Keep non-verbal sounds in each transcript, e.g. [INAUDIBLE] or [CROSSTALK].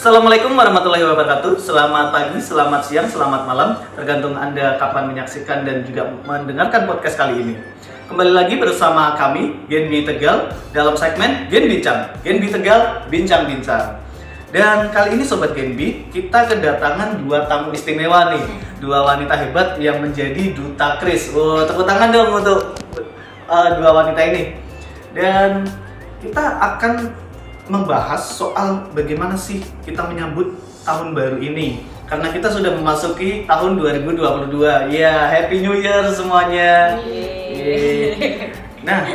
Assalamualaikum warahmatullahi wabarakatuh. Selamat pagi, selamat siang, selamat malam, tergantung Anda kapan menyaksikan dan juga mendengarkan podcast kali ini. Kembali lagi bersama kami, Genbi Tegal, dalam segmen Gen Bincang. Genbi Tegal, Bincang-Bincang. Dan kali ini Sobat Genbi, kita kedatangan dua tamu istimewa nih. Dua wanita hebat yang menjadi duta Kris. Oh, tepuk tangan dong untuk uh, dua wanita ini. Dan kita akan membahas soal bagaimana sih kita menyambut tahun baru ini. Karena kita sudah memasuki tahun 2022 ya Happy New Year semuanya. Yeay. nah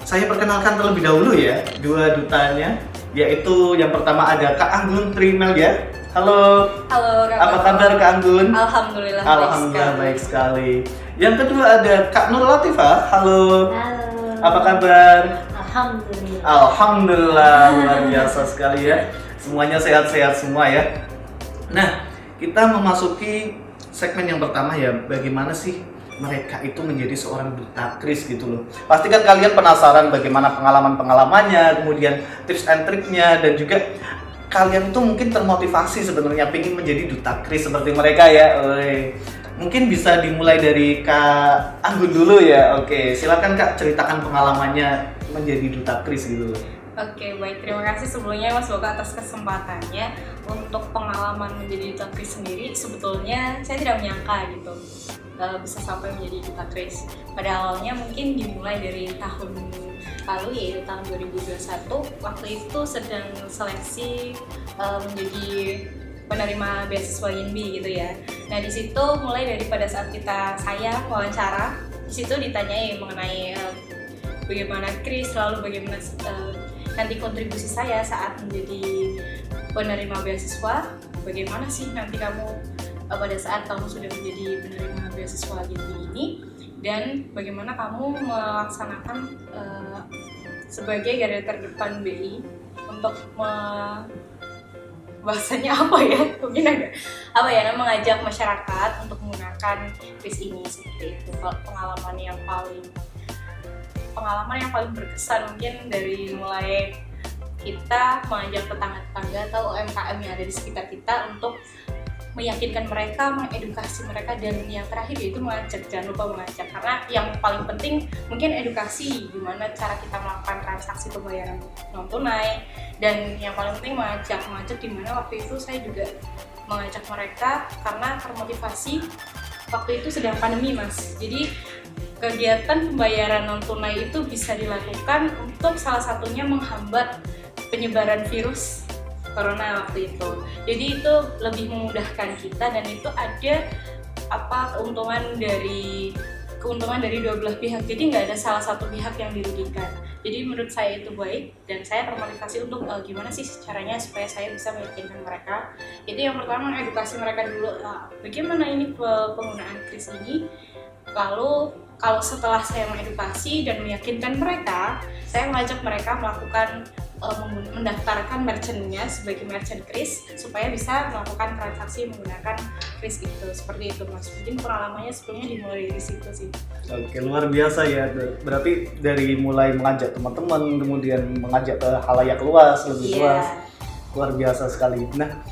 saya perkenalkan terlebih dahulu ya dua dutanya. Yaitu yang pertama ada Kak Anggun Trimel ya. Halo. Halo Kak apa kabar Kak Anggun? Alhamdulillah Alhamdulillah baik sekali. yang kedua ada Kak Nur Latifah. Halo. Halo. apa kabar? Alhamdulillah. Alhamdulillah luar biasa sekali ya. Semuanya sehat-sehat semua ya. Nah, kita memasuki segmen yang pertama ya. Bagaimana sih mereka itu menjadi seorang duta kris gitu loh. Pasti kan kalian penasaran bagaimana pengalaman-pengalamannya, kemudian tips and triknya dan juga kalian tuh mungkin termotivasi sebenarnya pengen menjadi duta kris seperti mereka ya. Oi. Mungkin bisa dimulai dari Kak Anggun dulu ya. Oke, silakan Kak ceritakan pengalamannya menjadi duta kris gitu loh. Oke, baik. Terima kasih sebelumnya Mas Boga atas kesempatannya untuk pengalaman menjadi duta kris sendiri. Sebetulnya saya tidak menyangka gitu uh, bisa sampai menjadi duta kris. Pada awalnya mungkin dimulai dari tahun lalu yaitu tahun 2021. Waktu itu sedang seleksi uh, menjadi penerima beasiswa INBI gitu ya. Nah di situ mulai dari pada saat kita saya wawancara, di situ ditanyai mengenai uh, bagaimana Chris lalu bagaimana uh, nanti kontribusi saya saat menjadi penerima beasiswa. Bagaimana sih nanti kamu uh, pada saat kamu sudah menjadi penerima beasiswa gini ini? Dan bagaimana kamu melaksanakan uh, sebagai garda terdepan BI untuk me bahasanya apa ya? [LAUGHS] Mungkin ada apa ya mengajak masyarakat untuk menggunakan kris ini seperti itu pengalaman yang paling pengalaman yang paling berkesan mungkin dari mulai kita mengajak tetangga-tetangga atau UMKM yang ada di sekitar kita untuk meyakinkan mereka, mengedukasi mereka dan yang terakhir yaitu mengajak jangan lupa mengajak. Karena yang paling penting mungkin edukasi gimana cara kita melakukan transaksi pembayaran non tunai dan yang paling penting mengajak mengajak di mana waktu itu saya juga mengajak mereka karena termotivasi waktu itu sedang pandemi mas. Jadi kegiatan pembayaran non tunai itu bisa dilakukan untuk salah satunya menghambat penyebaran virus corona waktu itu. Jadi itu lebih memudahkan kita dan itu ada apa keuntungan dari keuntungan dari dua belah pihak. Jadi nggak ada salah satu pihak yang dirugikan. Jadi menurut saya itu baik dan saya termotivasi untuk uh, gimana sih caranya supaya saya bisa meyakinkan mereka. Itu yang pertama edukasi mereka dulu. Nah, bagaimana ini penggunaan kris ini? Lalu kalau setelah saya mengedukasi dan meyakinkan mereka, saya mengajak mereka melakukan uh, mendaftarkan merchantnya sebagai merchant kris supaya bisa melakukan transaksi menggunakan kris itu. Seperti itu mas. Mungkin pengalamannya sebelumnya dimulai dari situ sih. Oke luar biasa ya. Berarti dari mulai mengajak teman-teman kemudian mengajak ke halayak luas lebih yeah. luas luar biasa sekali. Nah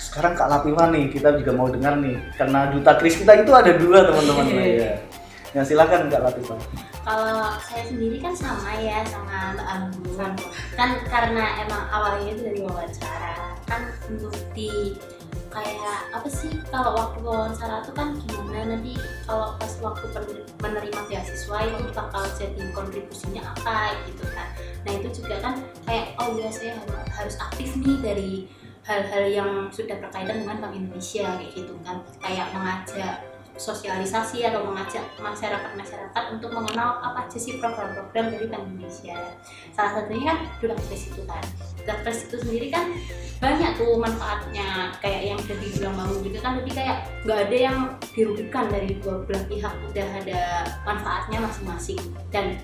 sekarang Kak Latifah nih kita juga mau dengar nih. Karena duta kris kita itu ada dua teman-teman. [LAUGHS] Ya [LAUGHS] Ya silakan Kak Latifah. Kalau saya sendiri kan sama ya sama Mbak Anggun. Kan karena emang awalnya itu dari wawancara. Kan untuk di kayak apa sih kalau waktu wawancara tuh kan gimana nanti kalau pas waktu menerima beasiswa itu bakal jadi kontribusinya apa gitu kan nah itu juga kan kayak oh ya saya harus aktif nih dari hal-hal yang sudah berkaitan dengan Bank Indonesia kayak gitu kan kayak mengajak sosialisasi atau mengajak masyarakat-masyarakat untuk mengenal apa aja sih program-program dari Bank Indonesia. Salah satunya kan Dulakres itu kan. Dulakres itu sendiri kan banyak tuh manfaatnya kayak yang udah dibilang bangun juga kan lebih kayak nggak ada yang dirugikan dari dua belah pihak udah ada manfaatnya masing-masing dan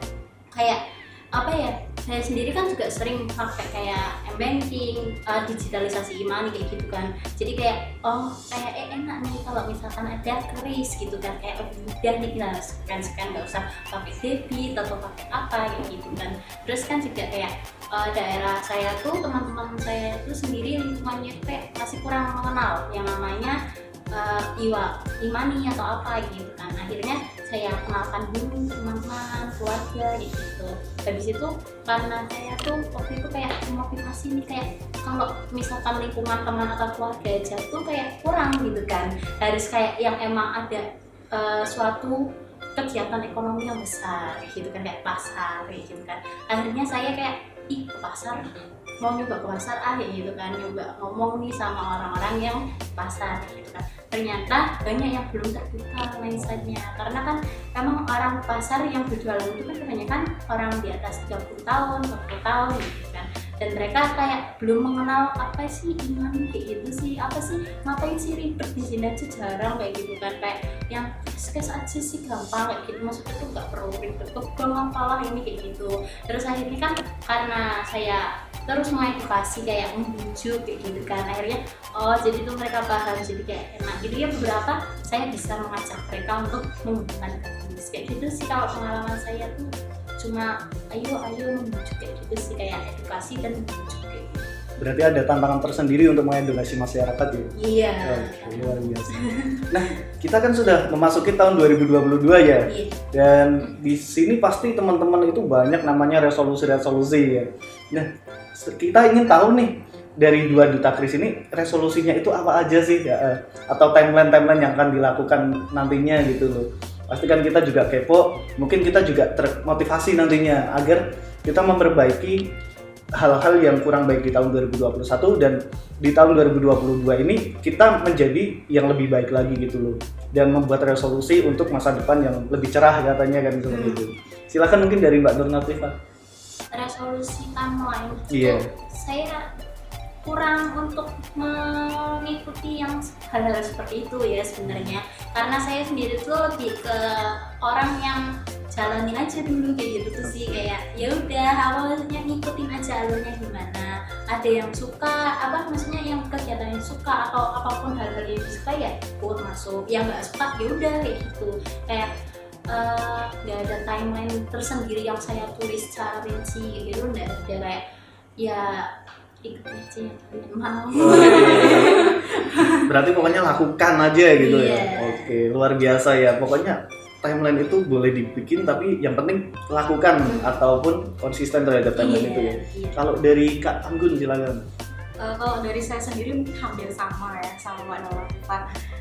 kayak apa ya saya sendiri kan juga sering pakai kayak m-banking, uh, digitalisasi e-money kayak gitu kan. Jadi kayak oh kayak eh, enak nih kalau misalkan ada kris gitu kan kayak lebih mudah nih scan scan nggak usah pakai debit atau pakai apa kayak gitu kan. Terus kan juga kayak uh, daerah saya tuh teman-teman saya itu sendiri lingkungannya tuh kayak masih kurang mengenal yang namanya uh, iwa imani atau apa gitu kan akhirnya saya kenalkan dulu teman-teman keluarga gitu. Habis itu karena saya tuh waktu itu kayak motivasi nih kayak kalau misalkan lingkungan teman atau keluarga aja tuh kayak kurang gitu kan. Harus kayak yang emang ada uh, suatu kegiatan ekonomi yang besar gitu kan kayak pasar gitu kan. Akhirnya saya kayak ih pasar mau nyoba ke pasar ah gitu kan nyoba ngomong nih sama orang-orang yang pasar gitu kan. Ternyata banyak yang belum terbuka mindsetnya karena kan emang orang pasar yang berjualan itu kan kebanyakan orang di atas 30 tahun 40 tahun gitu kan. Dan mereka kayak belum mengenal apa sih iman kayak gitu sih apa sih ngapain sih ribet di sini aja jarang kayak gitu kan. Kayak yang kes aja sih gampang kayak gitu. Maksudnya tuh nggak perlu ribet tuh gampang kalah ini kayak gitu. Terus akhirnya kan karena saya terus mengedukasi kayak membujuk kayak gitu kan. Akhirnya oh jadi tuh mereka paham. Jadi kayak enak. Jadi ya beberapa saya bisa mengajak mereka untuk menggunakan kardus kayak gitu sih kalau pengalaman saya tuh. Cuma ayo ayo membujuk kayak gitu sih. Kayak edukasi dan membujuk kayak gitu Berarti ada tantangan tersendiri untuk mengedukasi masyarakat ya? iya Oke, luar biasa. Nah, kita kan sudah memasuki tahun 2022 ya. iya Dan di sini pasti teman-teman itu banyak namanya resolusi-resolusi ya. Nah, kita ingin tahu nih dari dua duta kris ini resolusinya itu apa aja sih ya? eh, Atau timeline-timeline yang akan dilakukan nantinya gitu loh. Pasti kan kita juga kepo, mungkin kita juga termotivasi nantinya agar kita memperbaiki hal-hal yang kurang baik di tahun 2021 dan di tahun 2022 ini kita menjadi yang lebih baik lagi gitu loh dan membuat resolusi untuk masa depan yang lebih cerah katanya kan seperti Hmm. itu. Silakan mungkin dari Mbak Nur Natifah. resolusi timeline Iya. itu saya kurang untuk mengikuti yang hal-hal seperti itu ya sebenarnya karena saya sendiri tuh lebih ke orang yang jalanin aja dulu kayak gitu tuh sih. Kayak ya udah awalnya ngikutin aja alurnya gimana. Ada yang suka apa maksudnya yang kegiatan yang suka atau apa pun hal-hal yang disuka ya ikut masuk. Yang nggak suka ya udah kayak gitu. Kayak eh, nggak ada timeline tersendiri yang saya tulis secara rinci gitu nggak ada kayak ya ikut aja yang kalian mau Berarti pokoknya lakukan aja gitu ya. Iya. Oke, luar biasa ya. Pokoknya timeline itu boleh dibikin tapi yang penting lakukan ataupun konsisten terhadap timeline itu ya. iya. Kalau dari Kak Anggun silakan. Eh, kalau dari saya sendiri mungkin hampir sama ya sama Mbak Nola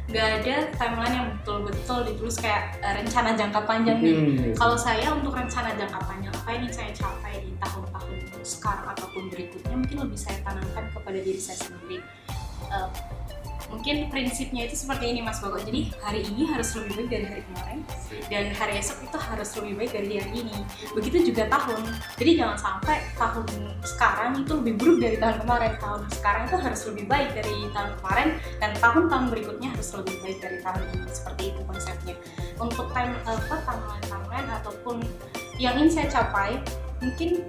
nggak ada timeline yang betul-betul ditulis kayak eh, rencana jangka panjang nih Hmm, kalau saya untuk rencana jangka panjang apa yang saya capai di tahun-tahun sekarang ataupun berikutnya mungkin lebih saya tanamkan kepada diri saya sendiri Eh, mungkin prinsipnya itu seperti ini Mas Bogo. Jadi hari ini harus lebih baik dari hari kemarin dan hari esok itu harus lebih baik dari hari ini. Begitu juga tahun. Jadi jangan sampai tahun sekarang itu lebih buruk dari tahun kemarin. Tahun sekarang itu harus lebih baik dari tahun kemarin dan tahun-tahun berikutnya harus lebih baik dari tahun ini. Seperti itu konsepnya. Untuk time apa timeline timeline ataupun yang ingin saya capai mungkin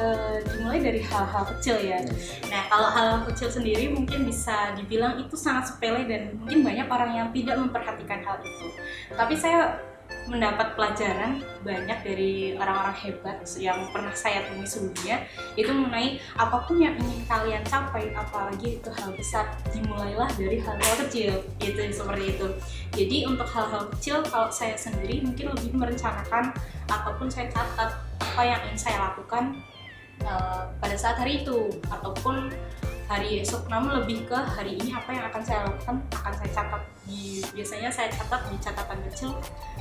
eh, dimulai dari hal-hal kecil ya Nah, kalau hal kecil sendiri mungkin bisa dibilang itu sangat sepele dan mungkin banyak orang yang tidak memperhatikan hal itu. Tapi saya mendapat pelajaran banyak dari orang-orang hebat yang pernah saya temui sebelumnya itu mengenai apa pun yang ingin kalian capai apalagi itu hal besar dimulailah dari hal-hal kecil gitu seperti itu jadi untuk hal-hal kecil kalau saya sendiri mungkin lebih merencanakan ataupun saya catat apa yang ingin saya lakukan uh, pada saat hari itu ataupun hari esok namun lebih ke hari ini apa yang akan saya lakukan akan saya catat di biasanya saya catat di catatan kecil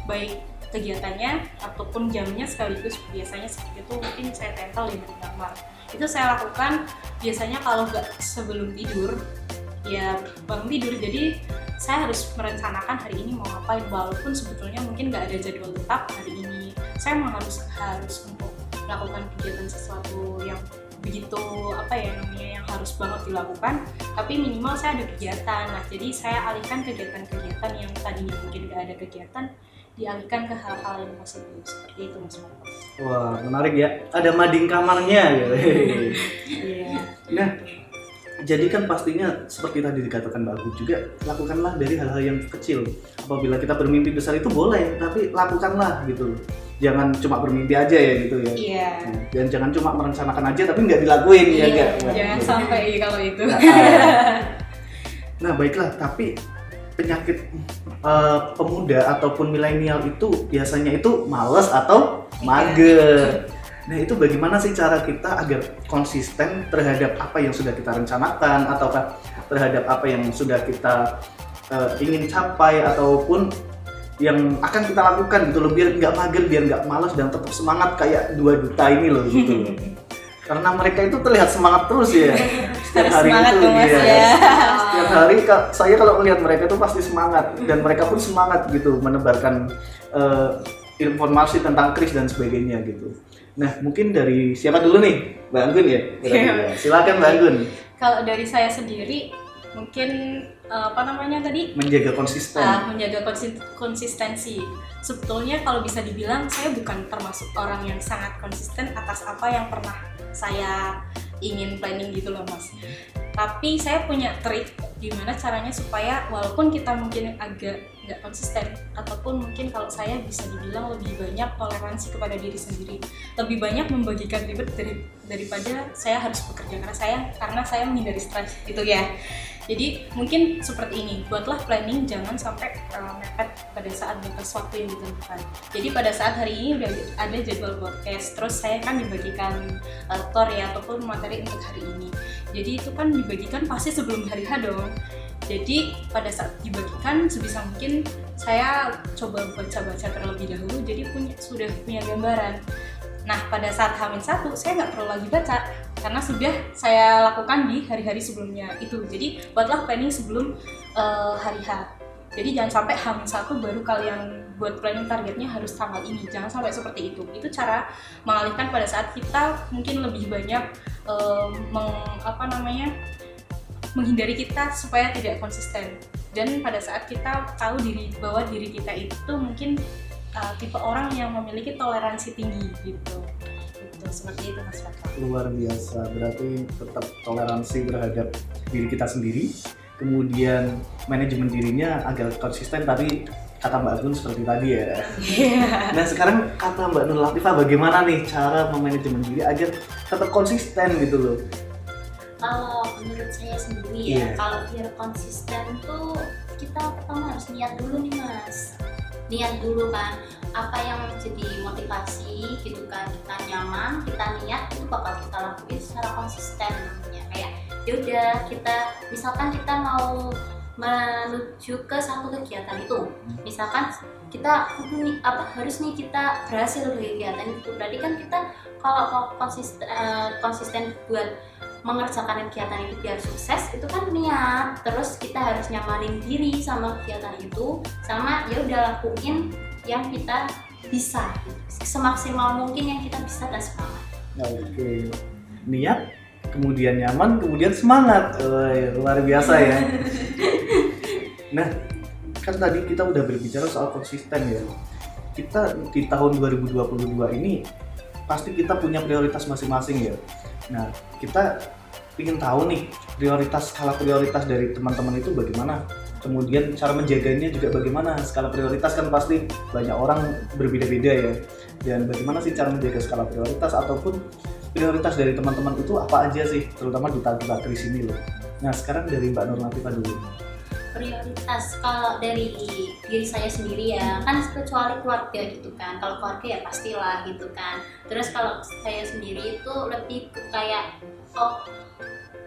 baik kegiatannya ataupun jamnya sekaligus biasanya seperti itu mungkin saya tempel di kamar itu saya lakukan biasanya kalau nggak sebelum tidur ya bangun tidur jadi saya harus merencanakan hari ini mau ngapain walaupun sebetulnya mungkin nggak ada jadwal tetap hari ini. Saya harus harus melakukan kegiatan sesuatu yang begitu apa ya namanya yang harus banget dilakukan tapi minimal saya ada kegiatan nah jadi saya alihkan kegiatan-kegiatan yang tadinya mungkin nggak ada kegiatan dialihkan ke hal-hal yang positif seperti itu mas Marco. Wah, menarik ya. Ada mading kamarnya gitu. [LAUGHS] Iya. nah, jadi kan pastinya seperti tadi dikatakan Mbak Agu juga, lakukanlah dari hal-hal yang kecil. Apabila kita bermimpi besar itu boleh, tapi lakukanlah gitu. Jangan cuma bermimpi aja ya gitu ya. Iya. Nah, Dan jangan cuma merencanakan aja tapi nggak dilakuin ya Iya, enggak. Jangan sampai kalau itu. Nah, ah. Nah, baiklah, tapi penyakit eh, pemuda ataupun milenial itu biasanya itu males atau mager. Nah, itu bagaimana sih cara kita agar konsisten terhadap apa yang sudah kita rencanakan ataukah terhadap apa yang sudah kita eh, ingin capai ataupun yang akan kita lakukan gitu loh biar nggak mager biar nggak malas dan tetap semangat kayak dua duta ini loh gitu [LAUGHS] karena mereka itu terlihat semangat terus ya [LAUGHS] setiap hari semangat itu dong iya. ya. setiap hari saya kalau melihat mereka itu pasti semangat dan mereka pun semangat gitu menebarkan eh, informasi tentang kris dan sebagainya gitu. Nah mungkin dari siapa dulu nih, Mbak Anggun ya? Kira-kira. Silakan Mbak Anggun Kalau dari saya sendiri mungkin apa namanya tadi menjaga konsisten. uh, menjaga konsi- konsistensi. Sebetulnya kalau bisa dibilang saya bukan termasuk orang yang sangat konsisten atas apa yang pernah saya ingin planning gitu loh mas. Tapi saya punya trik gimana caranya supaya walaupun kita mungkin agak nggak konsisten ataupun mungkin kalau saya bisa dibilang lebih banyak toleransi kepada diri sendiri, lebih banyak membagikan ribet dari daripada saya harus bekerja karena saya karena saya menghindari stres gitu ya. Jadi mungkin seperti ini, buatlah planning jangan sampai uh, mepet pada saat batas waktu yang ditentukan. Jadi pada saat hari ini udah ada jadwal podcast, terus saya kan dibagikan uh, tor ya ataupun materi untuk hari ini. Jadi itu kan dibagikan pasti sebelum hari H dong. Jadi pada saat dibagikan sebisa mungkin saya coba baca-baca terlebih dahulu, jadi punya sudah punya gambaran. Nah pada saat Hamin satu saya nggak perlu lagi baca karena sudah saya lakukan di hari-hari sebelumnya itu. Jadi buatlah planning sebelum eh, hari H. Jadi jangan sampai Hamin satu baru kalian buat planning targetnya harus tanggal ini. Jangan sampai seperti itu. Itu cara mengalihkan pada saat kita mungkin lebih banyak eh, meng- apa namanya menghindari kita supaya tidak konsisten. Dan pada saat kita tahu diri bahwa diri kita itu mungkin uh, tipe orang yang memiliki toleransi tinggi gitu. Itu seperti itu Mas Fakar. Luar biasa, berarti tetap toleransi terhadap diri kita sendiri. Kemudian manajemen dirinya agar konsisten tadi kata Mbak Agun seperti tadi ya. Nah sekarang kata Mbak Nur Latifah bagaimana nih cara memanajemen diri agar tetap konsisten gitu loh. kalau menurut saya sendiri Iya. ya kalau biar konsisten tuh kita pertama harus niat dulu nih mas niat dulu kan apa yang jadi motivasi gitu kan kita nyaman kita niat itu bakal kita lakuin secara konsisten namanya. Kayak yaudah kita misalkan kita mau menuju ke satu kegiatan itu. Misalkan kita apa harus nih kita berhasil kegiatan itu. Berarti kan kita kalau konsisten eh, konsisten buat mengerjakan kegiatan itu biar sukses itu kan niat terus kita harus nyamanin diri sama kegiatan itu sama ya udah lakuin yang kita bisa semaksimal mungkin yang kita bisa dan semangat Oke, niat, kemudian nyaman, kemudian semangat. Woi, luar biasa ya. [LAUGHS] Nah, kan tadi kita udah berbicara soal konsisten ya. Kita di tahun 2022 ini pasti kita punya prioritas masing-masing ya. Nah, kita ingin tahu nih prioritas skala prioritas dari teman-teman itu bagaimana. Kemudian cara menjaganya juga bagaimana. Skala prioritas kan pasti banyak orang berbeda-beda ya. Dan bagaimana sih cara menjaga skala prioritas ataupun prioritas dari teman-teman itu apa aja sih, terutama di duta kris ini loh. Nah, sekarang dari Mbak Nur Latifah dulu. prioritas kalau dari diri saya sendiri ya kan kecuali keluarga gitu kan kalau keluarga ya pastilah gitu kan terus kalau saya sendiri itu lebih kayak oh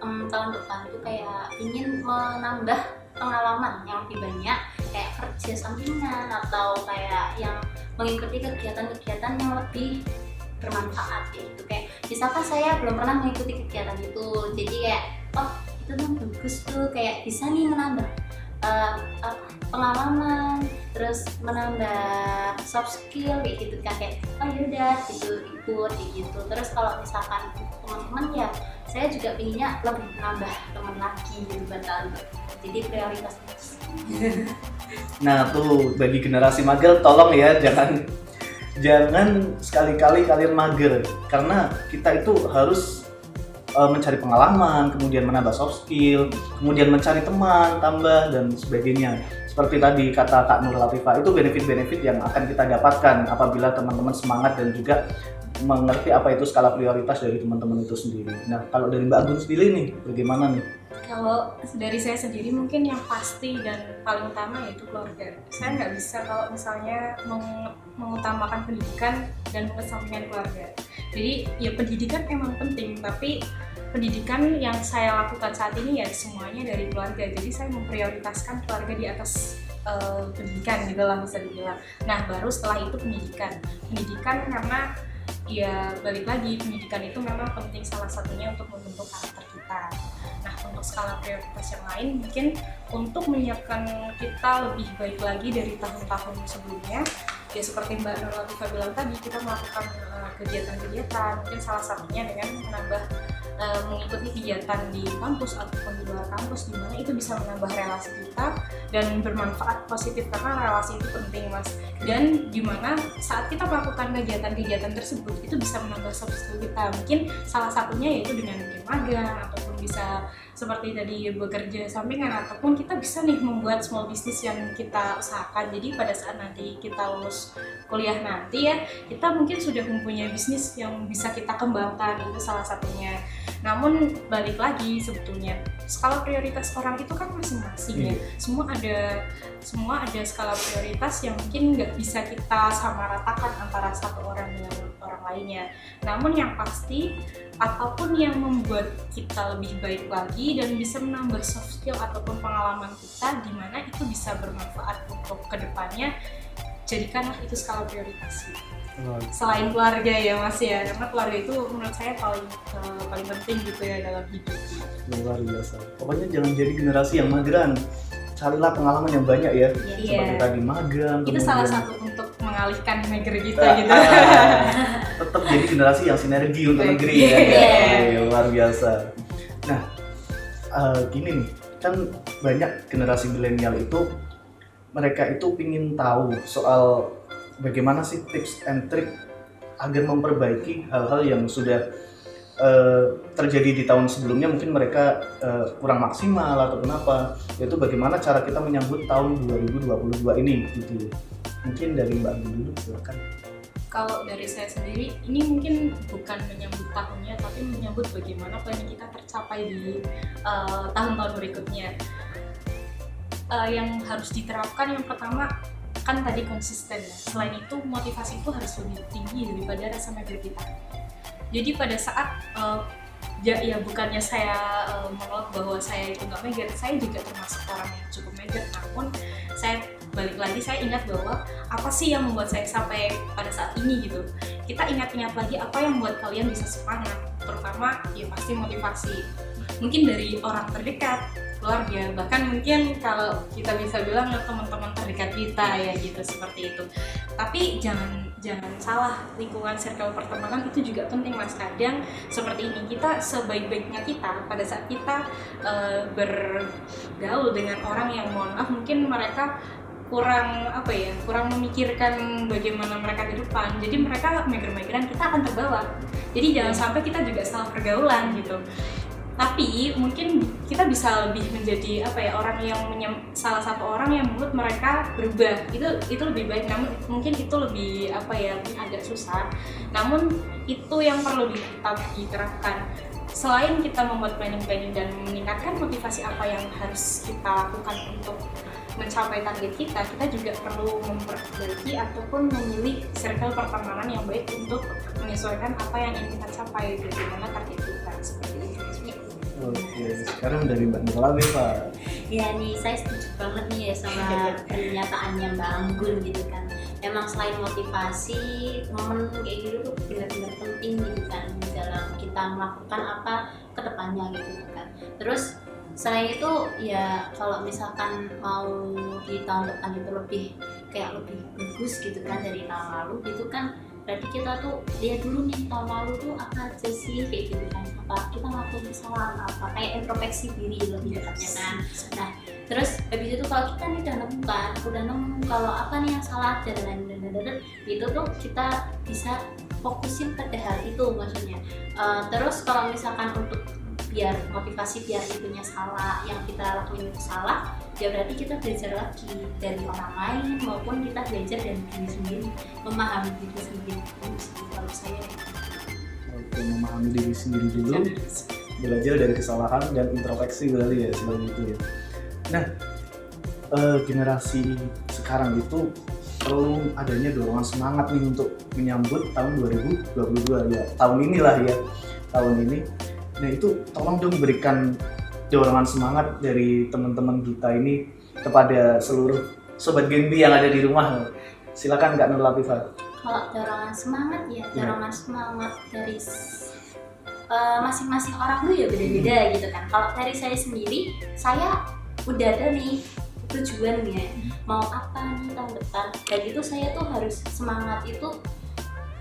em, tahun depan tuh kayak ingin menambah pengalaman yang lebih banyak kayak kerja sampingan atau kayak yang mengikuti kegiatan-kegiatan yang lebih bermanfaat gitu. Kayak misalkan saya belum pernah mengikuti kegiatan itu jadi kayak oh itu tuh bagus tuh kayak bisa nih menambah eh, apa, pengalaman terus menambah soft skill kayak gitu kan kayak oh yaudah gitu ikut gitu. Terus kalau misalkan teman-teman ya saya juga pinginnya lebih nambah teman lagi gitu kalian jadi prioritas [LAUGHS] Nah tuh bagi generasi mager tolong ya jangan jangan sekali-kali kalian mager. Karena kita itu harus uh, mencari pengalaman, kemudian menambah soft skill, kemudian mencari teman, tambah dan sebagainya. Seperti tadi kata Kak Nur Latifah itu benefit-benefit yang akan kita dapatkan apabila teman-teman semangat dan juga mengerti apa itu skala prioritas dari teman-teman itu sendiri. Nah, kalau dari Mbak Agun sendiri nih, bagaimana nih? Kalau dari saya sendiri mungkin yang pasti dan paling utama yaitu keluarga. Saya nggak bisa kalau misalnya meng- mengutamakan pendidikan dan mengesampingkan keluarga. Jadi ya pendidikan emang penting, tapi pendidikan yang saya lakukan saat ini ya semuanya dari keluarga. Jadi saya memprioritaskan keluarga di atas eh, pendidikan gitu lah bisa dibilang. Nah baru setelah itu pendidikan. Pendidikan karena ya balik lagi pendidikan itu memang penting salah satunya untuk membentuk karakter kita. Nah untuk skala prioritas yang lain mungkin untuk menyiapkan kita lebih baik lagi dari tahun-tahun sebelumnya ya seperti Mbak Nur Latifah bilang tadi kita melakukan uh, kegiatan-kegiatan mungkin salah satunya dengan menambah uh, mengikuti kegiatan di kampus ataupun di luar kampus di mana itu bisa menambah relasi kita dan bermanfaat positif karena relasi itu penting mas. Dan gimana saat kita melakukan kegiatan-kegiatan tersebut itu bisa menambah soft skill kita. Mungkin salah satunya yaitu dengan magang ataupun bisa seperti tadi bekerja sampingan ataupun kita bisa nih membuat small business yang kita usahakan. Jadi pada saat nanti kita lulus kuliah nanti ya kita mungkin sudah mempunyai bisnis yang bisa kita kembangkan itu salah satunya. Namun balik lagi sebetulnya skala prioritas orang itu kan masing-masing ya. Semua ada semua ada skala prioritas yang mungkin nggak bisa kita samaratakan antara satu orang dengan orang lainnya. Namun yang pasti apa pun yang membuat kita lebih baik lagi dan bisa menambah soft skill ataupun pengalaman kita di mana itu bisa bermanfaat untuk ke depannya jadikanlah itu skala prioritas. Selain keluarga ya mas ya. Karena keluarga itu menurut saya paling eh, paling penting gitu ya dalam hidup. Luar biasa. Pokoknya jangan jadi generasi yang mageran. Carilah pengalaman yang banyak ya. Iya. Seperti tadi magang. itu kemudian- salah satu untuk mengalihkan mager kita Ah, gitu ah, tetap jadi generasi yang sinergi untuk Iya. negeri ya. Iya. Iya, luar biasa. Nah, eh, gini nih, kan banyak generasi milenial itu mereka itu ingin tahu soal bagaimana sih tips and trick agar memperbaiki hal-hal yang sudah eh, terjadi di tahun sebelumnya mungkin mereka eh, kurang maksimal ataupun apa yaitu bagaimana cara kita menyambut tahun 2022 ini gitu. Mungkin dari Mbak dulu silakan. Kalau dari saya sendiri ini mungkin bukan menyambut tahunnya tapi menyambut bagaimana planning kita tercapai di eh, tahun-tahun berikutnya. Eh, yang harus diterapkan yang pertama kan tadi konsisten. Ya selain itu motivasi itu harus lebih tinggi daripada rasa mager kita jadi pada saat eh, ya, ya bukannya saya eh, menolak bahwa saya itu nggak mager saya juga termasuk orang yang cukup mager namun saya balik lagi saya ingat bahwa apa sih yang membuat saya sampai pada saat ini gitu. Kita ingat-ingat lagi apa yang membuat kalian bisa semangat. Terutama ya pasti motivasi mungkin dari orang terdekat keluarga. Bahkan mungkin kalau kita bisa bilang teman-teman terdekat kita ya gitu seperti itu. Tapi jangan jangan salah lingkungan circle pertemanan itu juga penting mas. Kadang seperti ini kita sebaik-baiknya kita pada saat kita eh, bergaul dengan orang yang mohon maaf mungkin mereka kurang apa ya kurang memikirkan bagaimana mereka ke depan. Jadi mereka mager-mageran kita akan terbawa. Jadi jangan sampai kita juga salah pergaulan gitu tapi mungkin kita bisa lebih menjadi apa ya orang yang menyem- salah satu orang yang menurut mereka berubah. Itu itu lebih baik. Namun mungkin itu lebih apa ya agak susah. Namun itu yang perlu tetap diterapkan. Selain kita membuat planning-planning dan meningkatkan motivasi apa yang harus kita lakukan untuk mencapai target kita, kita juga perlu memperbaiki ataupun memilih circle pertemanan yang baik untuk menyesuaikan apa yang ingin kita capai. Bagaimana target. Oke, sekarang dari Mbak nih Pak. ya nih saya setuju banget nih ya sama pernyataannya Mbak Anggun gitu kan emang selain motivasi momen kayak gitu tuh benar-benar penting gitu kan dalam kita melakukan apa ke depannya gitu kan terus selain itu ya kalau misalkan mau di tahun depan itu lebih kayak lebih bagus gitu kan dari tahun lalu gitu kan berarti kita tuh lihat dulu nih tahun lalu tuh apa aja sih kayak gitu kan. Apa kita ngelakuin kesalahan apa kayak introspeksi diri lebih dekatnya kan. Nah terus habis itu kalau kita nih udah nemu kan udah nemu kalau apa nih yang salah dan dan dan dan itu tuh kita bisa fokusin pada hal itu maksudnya. Eh, terus kalau misalkan untuk biar motivasi biar itunya salah yang kita lakuin itu salah ya berarti kita belajar lagi dari orang lain maupun kita belajar dari diri sendiri memahami diri sendiri kalau saya Oke, memahami diri sendiri dulu, belajar dari kesalahan dan introspeksi berarti ya seperti itu ya. Nah, eh, generasi sekarang itu perlu adanya dorongan semangat nih untuk menyambut tahun 2022 ya. Tahun inilah ya, tahun ini. Nah itu tolong dong berikan dorongan semangat dari teman-teman kita ini kepada seluruh sobat Genbi yang ada di rumah. Silakan Kak Nur Latifah. kalau dorongan semangat ya Ya. dorongan semangat dari eh, masing-masing orang tuh ya beda-beda gitu kan kalau dari saya sendiri saya udah ada nih tujuannya mau apa nih tahun depan dan itu saya tuh harus semangat itu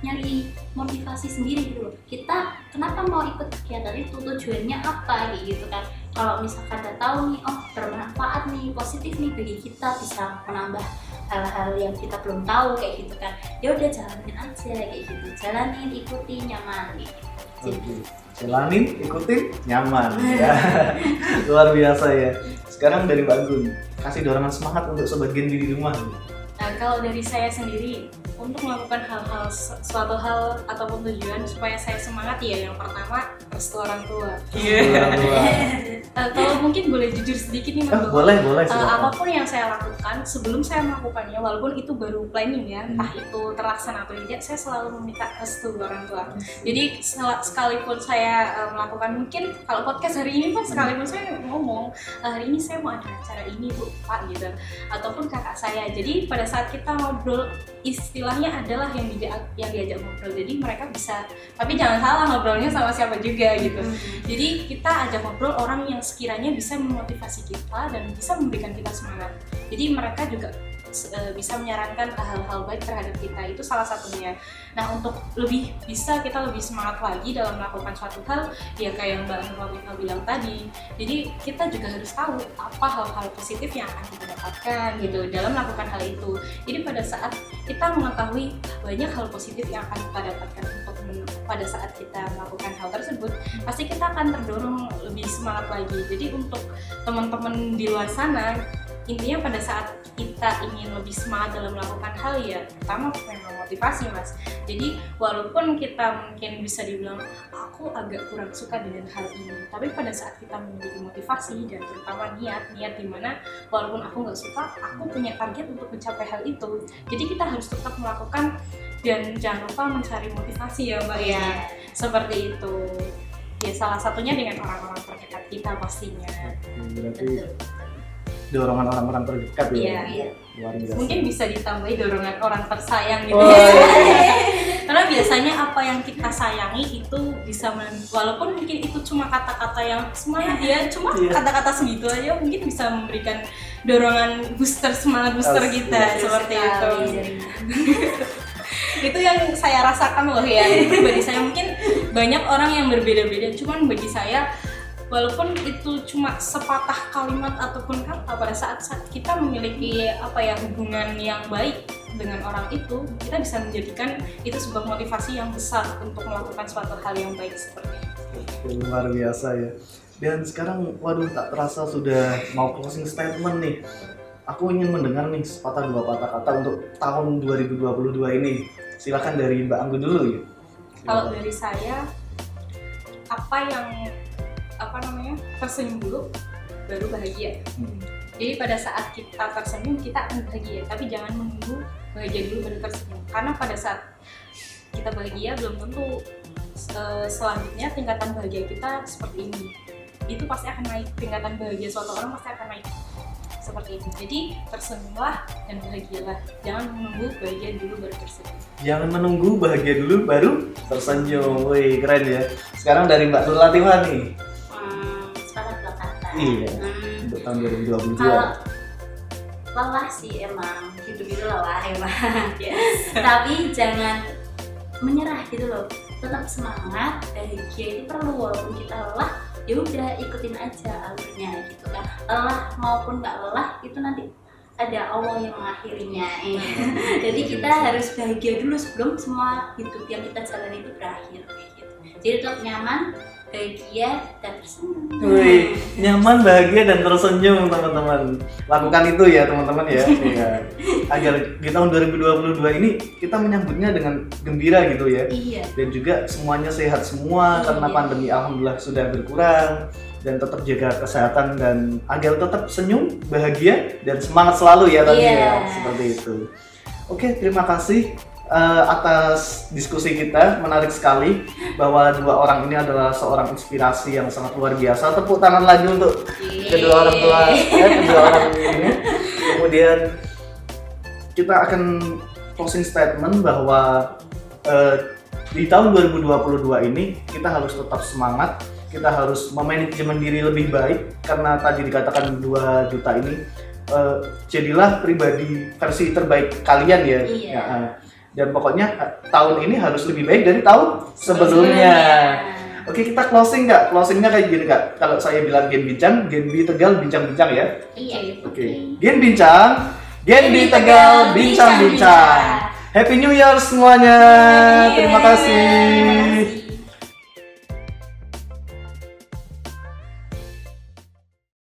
nyari motivasi sendiri gitu loh kita kenapa mau ikut kegiatan itu tujuannya apa kayak gitu kan kalau misalkan udah tahu nih oh bermanfaat nih positif nih bagi kita bisa menambah hal-hal yang kita belum tahu kayak gitu kan ya udah jalanin aja kayak gitu jalanin ikuti nyaman gitu jadi Oke. Jalanin, ikutin, nyaman [LAUGHS] ya. Luar biasa ya. Sekarang dari Mbak Gun, kasih dorongan semangat untuk sobat Genbi di rumah. Nah, kalau dari saya sendiri untuk melakukan hal-hal su- suatu hal ataupun tujuan supaya saya semangat ya yang pertama restu orang tua. Luar-luar. [LAUGHS] Eh, kalau mungkin boleh jujur sedikit nih Mas. Ah, Bobo. boleh, boleh. Eh, silakan. apa pun yang saya lakukan sebelum saya melakukannya walaupun itu baru planning ya entah itu terlaksana atau tidak saya selalu meminta restu orang tua jadi sel- sekalipun saya eh, melakukan mungkin kalau podcast hari ini pun sekalipun saya ngomong "Eh, hari ini saya mau ada acara ini bu pak gitu ataupun kakak saya jadi pada saat kita ngobrol istilahnya adalah yang diajak yang diajak ngobrol. Jadi mereka bisa tapi jangan salah ngobrolnya sama siapa juga gitu. Jadi kita ajak ngobrol orang yang sekiranya bisa memotivasi kita dan bisa memberikan kita semangat. Jadi mereka juga eh, bisa menyarankan hal-hal baik terhadap kita itu salah satunya. Nah untuk lebih bisa kita lebih semangat lagi dalam melakukan suatu hal ya kayak yang Mbak Nur Latifah bilang tadi. Jadi kita juga harus tahu apa hal-hal positif yang akan kita dapatkan gitu dalam melakukan hal itu. Jadi pada saat kita mengetahui banyak hal positif yang akan kita dapatkan untuk pada saat kita melakukan hal tersebut pasti kita akan terdorong lebih semangat lagi. Jadi untuk teman-teman di luar sana, intinya pada saat kita ingin lebih semangat dalam melakukan hal ya, pertama memang motivasi mas. Jadi walaupun kita mungkin bisa dibilang aku agak kurang suka dengan hal ini, tapi pada saat kita memiliki motivasi dan terutama niat, niat di mana walaupun aku nggak suka, aku punya target untuk mencapai hal itu. Jadi kita harus tetap melakukan dan jangan lupa mencari motivasi ya mbak ya. Seperti itu. Ya salah satunya dengan orang-orang terdekat kita pastinya. Berarti dorongan orang-orang terdekat ya. Iya, iya. Luar biasa. mungkin bisa ditambahi dorongan orang tersayang gitu Oh, ya iya. [LAUGHS] karena biasanya apa yang kita sayangi itu bisa men- walaupun mungkin itu cuma kata-kata yang semangat ya cuma Iya. kata-kata segitu aja mungkin bisa memberikan dorongan booster semangat booster Asik. kita seperti itu [LAUGHS] itu yang saya rasakan loh ya pribadi saya mungkin banyak orang yang berbeda-beda cuman bagi saya walaupun itu cuma sepatah kalimat ataupun kata pada saat, saat kita memiliki apa ya hubungan yang baik dengan orang itu kita bisa menjadikan itu sebuah motivasi yang besar untuk melakukan suatu hal yang baik seperti itu. Luar biasa ya. Dan sekarang, waduh tak terasa sudah mau closing statement nih. Aku ingin mendengar nih sepatah dua patah kata untuk tahun 2022 ini. Silakan dari Mbak Anggun dulu ya. Kalau dari saya apa yang apa namanya tersenyum dulu baru bahagia. Hmm. Jadi pada saat kita tersenyum kita akan bahagia, tapi jangan menunggu bahagia dulu baru tersenyum. Karena pada saat kita bahagia belum tentu selanjutnya tingkatan bahagia kita seperti ini. Itu pasti akan naik tingkatan bahagia suatu orang pasti akan naik seperti itu. Jadi tersenyumlah dan bahagialah. Jangan menunggu bahagia dulu baru tersenyum. Jangan menunggu bahagia dulu baru tersenyum. Wih, keren ya. Sekarang dari Mbak Nur Latifah nih. Iya. Hmm, Untuk tahun 2022. kalau lelah sih emang hidup itu lelah emang Yes. [LAUGHS] tapi jangan menyerah gitu loh tetap semangat bahagia itu perlu walaupun kita lelah ya udah ikutin aja alurnya gitu kan lelah maupun nggak lelah itu nanti ada Allah yang mengakhirinya eh. [LAUGHS] jadi kita harus bahagia dulu sebelum semua hidup yang kita jalani itu berakhir gitu jadi tetap nyaman bahagia dan tersenyum Wih, nyaman, bahagia dan tersenyum teman-teman. Lakukan itu ya teman-teman ya. [LAUGHS] Iya. Agar di tahun 2022 ini kita menyambutnya dengan gembira gitu ya. iya Dan juga semuanya sehat semua karena Iya. pandemi alhamdulillah sudah berkurang dan tetap jaga kesehatan dan agar tetap senyum, bahagia dan semangat selalu ya tadi Iya. ya. Seperti itu. Oke, terima kasih eh, atas diskusi kita. Menarik sekali bahwa dua orang ini adalah seorang inspirasi yang sangat luar biasa. Tepuk tangan lagi untuk kedua orang tua eh, kedua orang ini kemudian kita akan closing statement bahwa eh, di tahun 2022 ini kita harus tetap semangat kita harus memanajemen diri lebih baik karena tadi dikatakan 2 juta ini eh, jadilah pribadi versi terbaik kalian ya Iya. Ya, eh. Dan pokoknya eh, tahun ini harus lebih baik dari tahun sebelumnya. Oke kita closing nggak? Closingnya kayak gini nggak? Kalau saya bilang Gen Bincang, Gen B Tegal bincang-bincang ya. iya Oke. Gen Bincang, Gen B Tegal bincang-bincang. Happy New Year semuanya. Terima kasih.